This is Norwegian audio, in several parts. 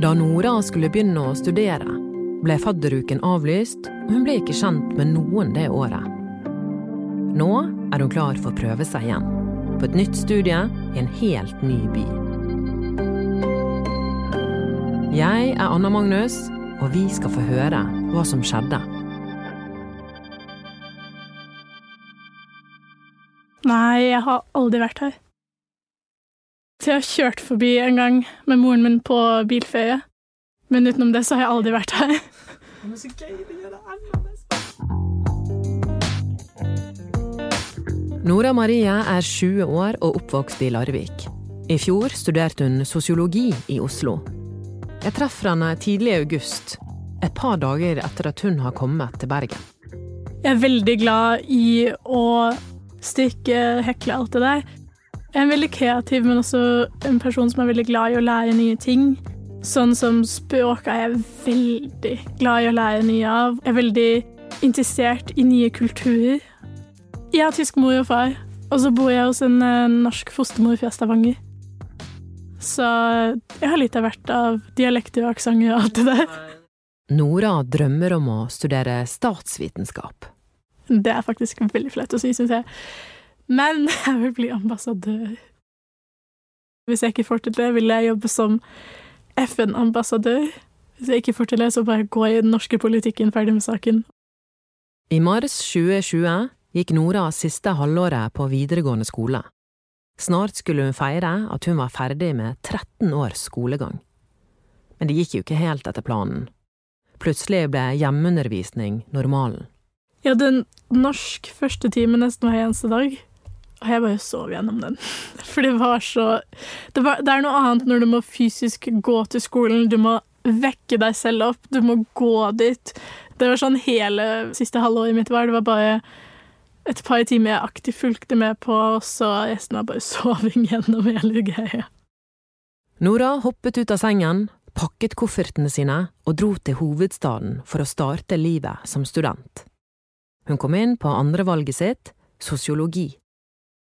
Da Nora skulle begynne å studere, ble fadderuken avlyst, og hun ble ikke kjent med noen det året. Nå er hun klar for å prøve seg igjen, på et nytt studie i en helt ny by. Jeg er Anna Magnus, og vi skal få høre hva som skjedde. Nei, jeg har aldri vært her. Så jeg har kjørt forbi en gang med moren min på bilferie. Men utenom det så har jeg aldri vært her. Nora Marie er 20 år og oppvokst i Larvik. I fjor studerte hun sosiologi i Oslo. Jeg treffer henne tidlig i august, et par dager etter at hun har kommet til Bergen. Jeg er veldig glad i å strikke, hekle, alt det der. Jeg er en veldig kreativ, men også en person som er veldig glad i å lære nye ting. Sånn som språk er jeg veldig glad i å lære nye av. Jeg er veldig interessert i nye kulturer. Jeg har tysk mor og far, og så bor jeg hos en eh, norsk fostermor fra Stavanger. Så jeg har litt av hvert av dialekter og aksenter og alt det der. Nora drømmer om å studere statsvitenskap. Det er faktisk veldig flaut å si, syns jeg. Men jeg vil bli ambassadør. Hvis jeg ikke får til det, vil jeg jobbe som FN-ambassadør. Hvis jeg ikke får til det, så bare går jeg i den norske politikken, ferdig med saken. I mars 2020 gikk Nora siste halvåret på videregående skole. Snart skulle hun feire at hun var ferdig med 13 års skolegang. Men det gikk jo ikke helt etter planen. Plutselig ble hjemmeundervisning normalen. Jeg hadde en norsk førstetime nesten hver eneste dag, og jeg bare sov gjennom den. For det var så det, var, det er noe annet når du må fysisk gå til skolen, du må vekke deg selv opp, du må gå dit. Det var sånn hele siste halvåret mitt var. Det var bare et par timer jeg aktivt fulgte med på, og så resten var bare soving gjennom hele greia. Nora hoppet ut av sengen, pakket koffertene sine og dro til hovedstaden for å starte livet som student. Hun kom inn på andrevalget sitt, sosiologi.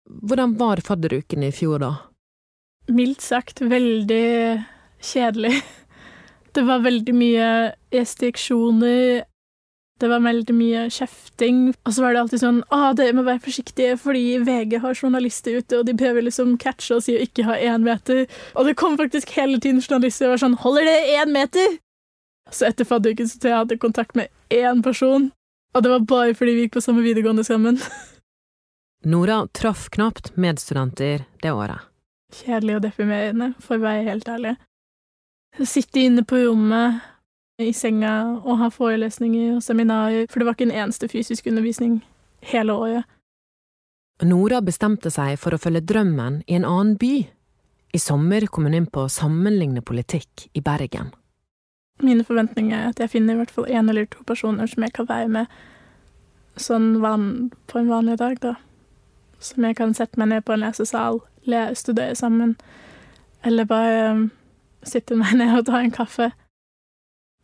Hvordan var fadderuken i fjor, da? Mildt sagt veldig kjedelig. Det var veldig mye restriksjoner, det var veldig mye kjefting. Og så var det alltid sånn Å, dere må være forsiktige, fordi VG har journalister ute, og de prøver liksom catche oss i å ikke ha én meter. Og det kom faktisk hele tiden journalister og var sånn Holder det én meter? Så etter fadderuken så jeg hadde kontakt med én person, og det var bare fordi vi gikk på samme videregående sammen. Nora traff knapt medstudenter det året. Kjedelig og deprimerende, for å være helt ærlig. Sitte inne på rommet i senga og ha forelesninger og seminarer, for det var ikke en eneste fysisk undervisning hele året. Nora bestemte seg for å følge drømmen i en annen by. I sommer kom hun inn på sammenligne politikk i Bergen. Mine forventninger er at jeg finner i hvert fall én eller to personer som jeg kan være med sånn van, på en vanlig dag, da. Som jeg kan sette meg ned på en lesesal, le, studere sammen, eller bare um, sitte meg ned og ta en kaffe.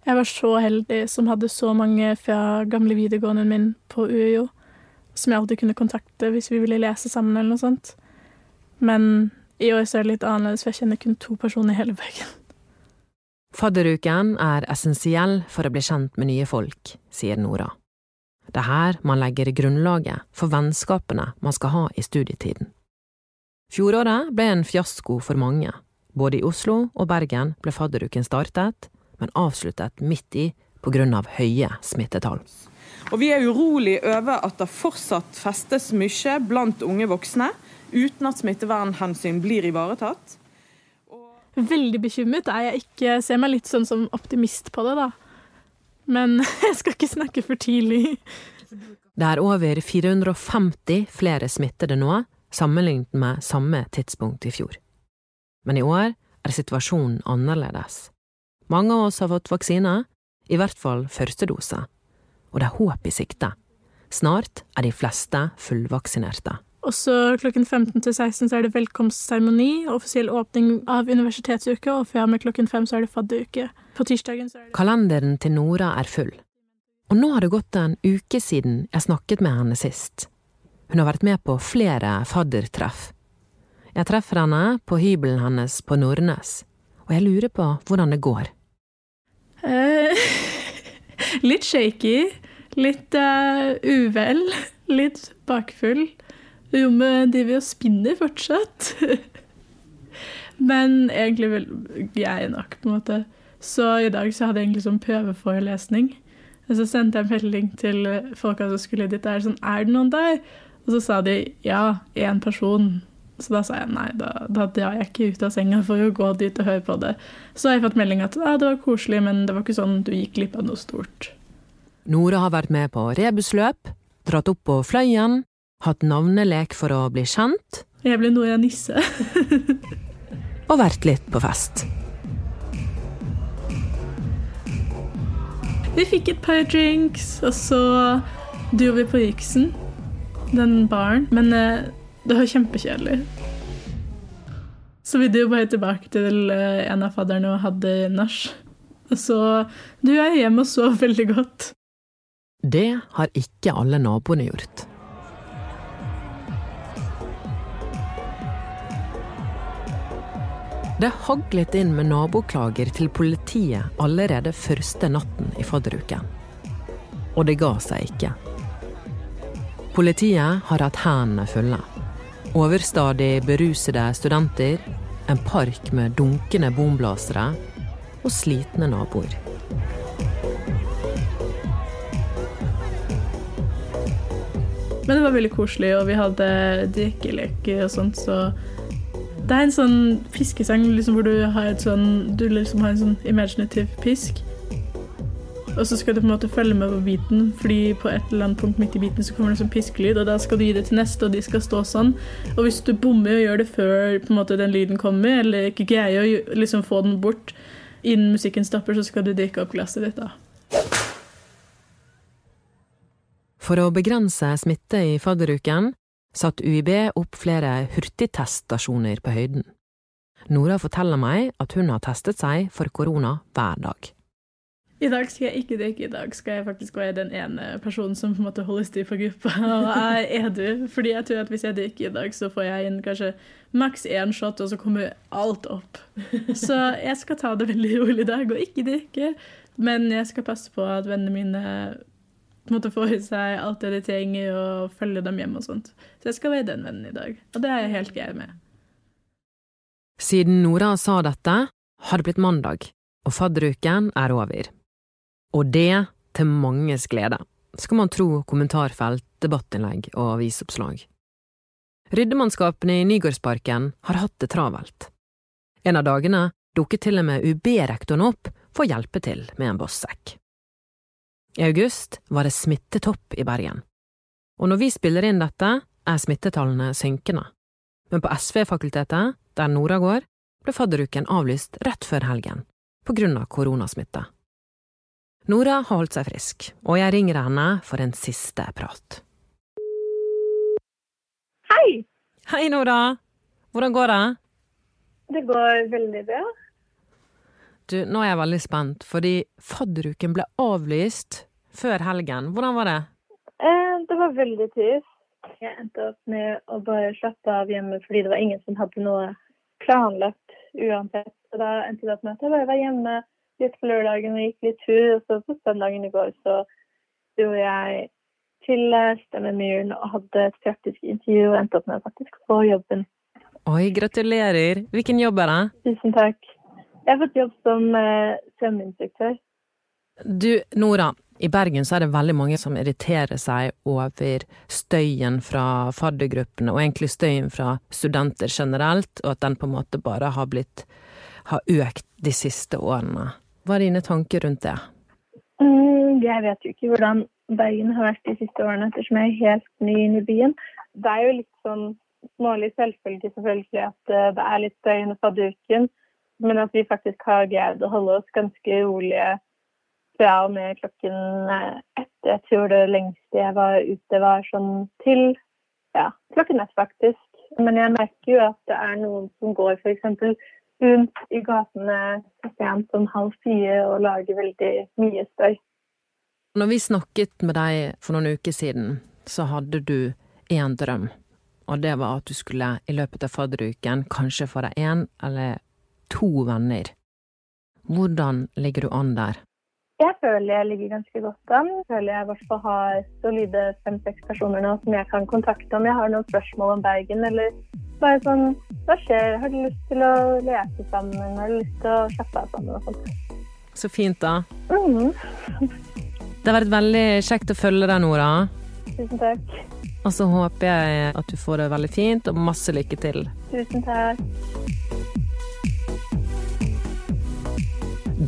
Jeg var så heldig som hadde så mange fra gamle videregående min på UiO, som jeg alltid kunne kontakte hvis vi ville lese sammen eller noe sånt. Men i år så er det litt annerledes, for jeg kjenner kun to personer i hele Bergen. Fadderuken er essensiell for å bli kjent med nye folk, sier Nora. Det er her man legger grunnlaget for vennskapene man skal ha i studietiden. Fjoråret ble en fiasko for mange. Både i Oslo og Bergen ble fadderuken startet, men avsluttet midt i på grunn av høye smittetall. Og Vi er urolig over at det fortsatt festes mye blant unge voksne, uten at smittevernhensyn blir ivaretatt. Veldig bekymret er jeg ikke. Ser meg litt sånn som optimist på det, da. Men jeg skal ikke snakke for tidlig. Det er over 450 flere smittede nå, sammenlignet med samme tidspunkt i fjor. Men i år er situasjonen annerledes. Mange av oss har fått vaksine, i hvert fall første dose. Og det er håp i sikte. Snart er de fleste fullvaksinerte. Også klokken 15 til 16 så er det velkomstseremoni, offisiell åpning av universitetsuka, og fra med klokken fem så er det fadderuke. På tirsdagen så er det Kalenderen til Nora er full. Og nå har det gått en uke siden jeg snakket med henne sist. Hun har vært med på flere faddertreff. Jeg treffer henne på hybelen hennes på Nordnes, og jeg lurer på hvordan det går. Eh, litt shaky, litt uh, uvel, litt bakfull. Rommet driver og spinner fortsatt. Men egentlig vil jeg nok, på en måte. Så i dag så hadde jeg egentlig sånn prøveforelesning. Og så sendte jeg en melding til folka som skulle dit. Er det sånn, er det noen der? Og så sa de ja, én person. Så da sa jeg nei, da, da drar jeg ikke ut av senga for å gå dit og høre på det. Så har jeg fått melding at ja, det var koselig, men det var ikke sånn du gikk glipp av noe stort. Nora har vært med på rebusløp, dratt opp på Fløyen, hatt navnelek for å bli kjent. Jeg ble Nora Nisse. og vært litt på fest. Vi fikk et par drinks, og så dro vi på Riksen, den baren. Men eh, det var kjempekjedelig. Så vi dro bare tilbake til eh, en av fadderne og hadde nach. Og så dro jeg hjem og sov veldig godt. Det har ikke alle naboene gjort. Det haglet inn med naboklager til politiet allerede første natten i fadderuken. Og det ga seg ikke. Politiet har hatt hendene fulle. Overstadig berusede studenter, en park med dunkende bomblasere og slitne naboer. Men det var veldig koselig, og vi hadde drikkeleker og sånt, så det er en sånn fiskesang liksom, hvor du har, sånn, du liksom har en sånn imaginativ pisk. Og så skal du på en måte følge med på biten, fordi på et eller annet punkt midt i biten så kommer det en sånn piskelyd, og da skal du gi det til neste, og de skal stå sånn. Og hvis du bommer og gjør det før måte, den lyden kommer, eller ikke greier å liksom, få den bort innen musikken stopper, så skal du drikke opp glasset ditt, da. For å begrense smitte i fadderuken satt UiB opp flere hurtigteststasjoner på høyden. Nora forteller meg at hun har testet seg for korona hver dag. I dag skal jeg ikke drikke, i dag skal jeg faktisk være den ene personen som på en måte holder styr på gruppa og er edru. Fordi jeg tror at hvis jeg drikker i dag, så får jeg inn kanskje maks én shot, og så kommer alt opp. Så jeg skal ta det veldig rolig i dag og ikke drikke. Men jeg skal passe på at vennene mine måte få i seg alt det de trenger, og følge dem hjem og sånt. Så jeg skal være den vennen i dag, og det er jeg helt grei med. Siden Nora sa dette, har det blitt mandag, og fadderuken er over. Og det til manges glede, skal man tro kommentarfelt, debattinnlegg og avisoppslag. Ryddemannskapene i Nygårdsparken har hatt det travelt. En av dagene dukket til og med UB-rektoren opp for å hjelpe til med en bossekk. I august var det smittetopp i Bergen. Og når vi spiller inn dette, er smittetallene synkende. Men på SV-fakultetet, der Nora går, ble fadderuken avlyst rett før helgen, på grunn av koronasmitte. Nora har holdt seg frisk, og jeg ringer henne for en siste prat. Hei! Hei, Nora! Hvordan går det? Det går veldig bra. Du, nå er jeg veldig spent, fordi fadderuken ble avlyst før helgen. Hvordan var det? Eh, det var veldig trist. Jeg endte opp med å bare slappe av hjemme fordi det var ingen som hadde noe planlagt uansett. Så da endte det opp med at jeg bare var hjemme litt på lørdagen og gikk litt tur. Og så på søndagen i går så dro jeg til Stemmemyren og hadde et praktisk intervju og endte opp med å faktisk få jobben. Oi, gratulerer. Hvilken jobb er det? Tusen takk. Jeg har fått jobb som eh, svømmeinstruktør. Du, Nora. I Bergen så er det veldig mange som irriterer seg over støyen fra faddergruppene, og egentlig støyen fra studenter generelt, og at den på en måte bare har blitt har økt de siste årene. Hva er dine tanker rundt det? Mm, jeg vet jo ikke hvordan Bergen har vært de siste årene, ettersom jeg er helt ny inn i byen. Det er jo litt sånn smålig selvfølge selvfølgelig at uh, det er litt støy under fadderuken, men at vi faktisk har greid å holde oss ganske rolige fra og med klokken eh, ett. Jeg tror det lengste jeg var ute, var sånn til ja, klokken ett, faktisk. Men jeg merker jo at det er noen som går f.eks. rundt i gatene sent som halv fire og lager veldig mye støy. Når vi snakket med deg for noen uker siden, så hadde du én drøm, og det var at du skulle i løpet av fadderuken kanskje få deg én eller to venner Hvordan ligger du an der? Jeg føler jeg ligger ganske godt an. Jeg føler jeg i hvert fall har solide fem-seks personer nå som jeg kan kontakte om jeg har noen spørsmål om Bergen, eller bare sånn Hva skjer? Har du lyst til å lese sammen? Har du lyst til å slappe av sammen? og sånt? Så fint, da. Mm. Det har vært veldig kjekt å følge deg, Nora. Tusen takk. Og så håper jeg at du får det veldig fint, og masse lykke til. Tusen takk.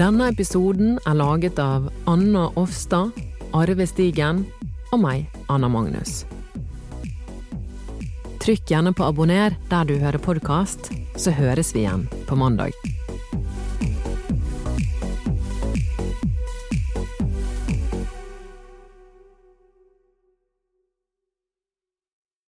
Denne episoden er laget av Anna Offstad, Arve Stigen og meg, Anna Magnus. Trykk gjerne på abonner der du hører podkast, så høres vi igjen på mandag.